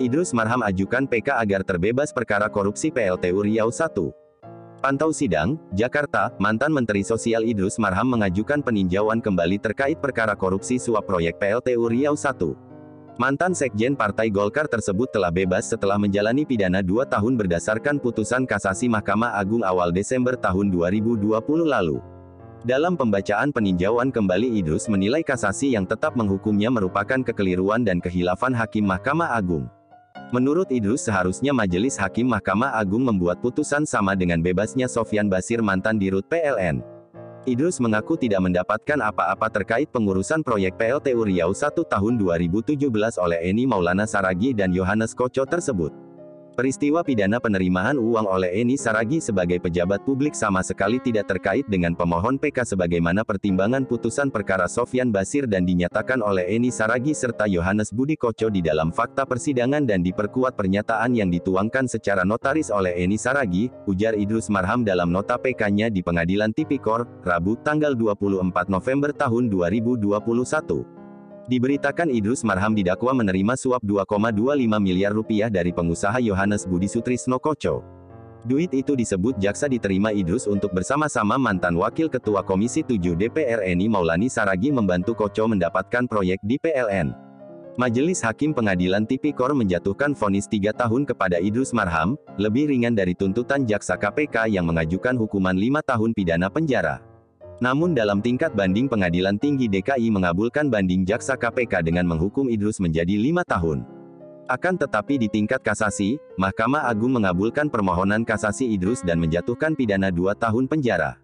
Idrus Marham ajukan PK agar terbebas perkara korupsi PLTU Riau 1. Pantau sidang, Jakarta, mantan Menteri Sosial Idrus Marham mengajukan peninjauan kembali terkait perkara korupsi suap proyek PLTU Riau 1. Mantan Sekjen Partai Golkar tersebut telah bebas setelah menjalani pidana dua tahun berdasarkan putusan kasasi Mahkamah Agung awal Desember tahun 2020 lalu. Dalam pembacaan peninjauan kembali Idrus menilai kasasi yang tetap menghukumnya merupakan kekeliruan dan kehilafan Hakim Mahkamah Agung. Menurut Idrus seharusnya Majelis Hakim Mahkamah Agung membuat putusan sama dengan bebasnya Sofyan Basir mantan dirut PLN. Idrus mengaku tidak mendapatkan apa-apa terkait pengurusan proyek PLTU Riau 1 tahun 2017 oleh Eni Maulana Saragi dan Yohanes Koco tersebut. Peristiwa pidana penerimaan uang oleh Eni Saragi sebagai pejabat publik sama sekali tidak terkait dengan pemohon PK sebagaimana pertimbangan putusan perkara Sofyan Basir dan dinyatakan oleh Eni Saragi serta Yohanes Budi Koco di dalam fakta persidangan dan diperkuat pernyataan yang dituangkan secara notaris oleh Eni Saragi, ujar Idrus Marham dalam nota PK-nya di Pengadilan Tipikor, Rabu, tanggal 24 November tahun 2021. Diberitakan Idrus Marham didakwa menerima suap 2,25 miliar rupiah dari pengusaha Yohanes Budi Sutrisno Koco. Duit itu disebut jaksa diterima Idrus untuk bersama-sama mantan Wakil Ketua Komisi 7 DPR Eni Maulani Saragi membantu Koco mendapatkan proyek di PLN. Majelis Hakim Pengadilan Tipikor menjatuhkan vonis tiga tahun kepada Idrus Marham, lebih ringan dari tuntutan jaksa KPK yang mengajukan hukuman lima tahun pidana penjara. Namun dalam tingkat banding Pengadilan Tinggi DKI mengabulkan banding jaksa KPK dengan menghukum Idrus menjadi lima tahun. Akan tetapi di tingkat kasasi, Mahkamah Agung mengabulkan permohonan kasasi Idrus dan menjatuhkan pidana dua tahun penjara.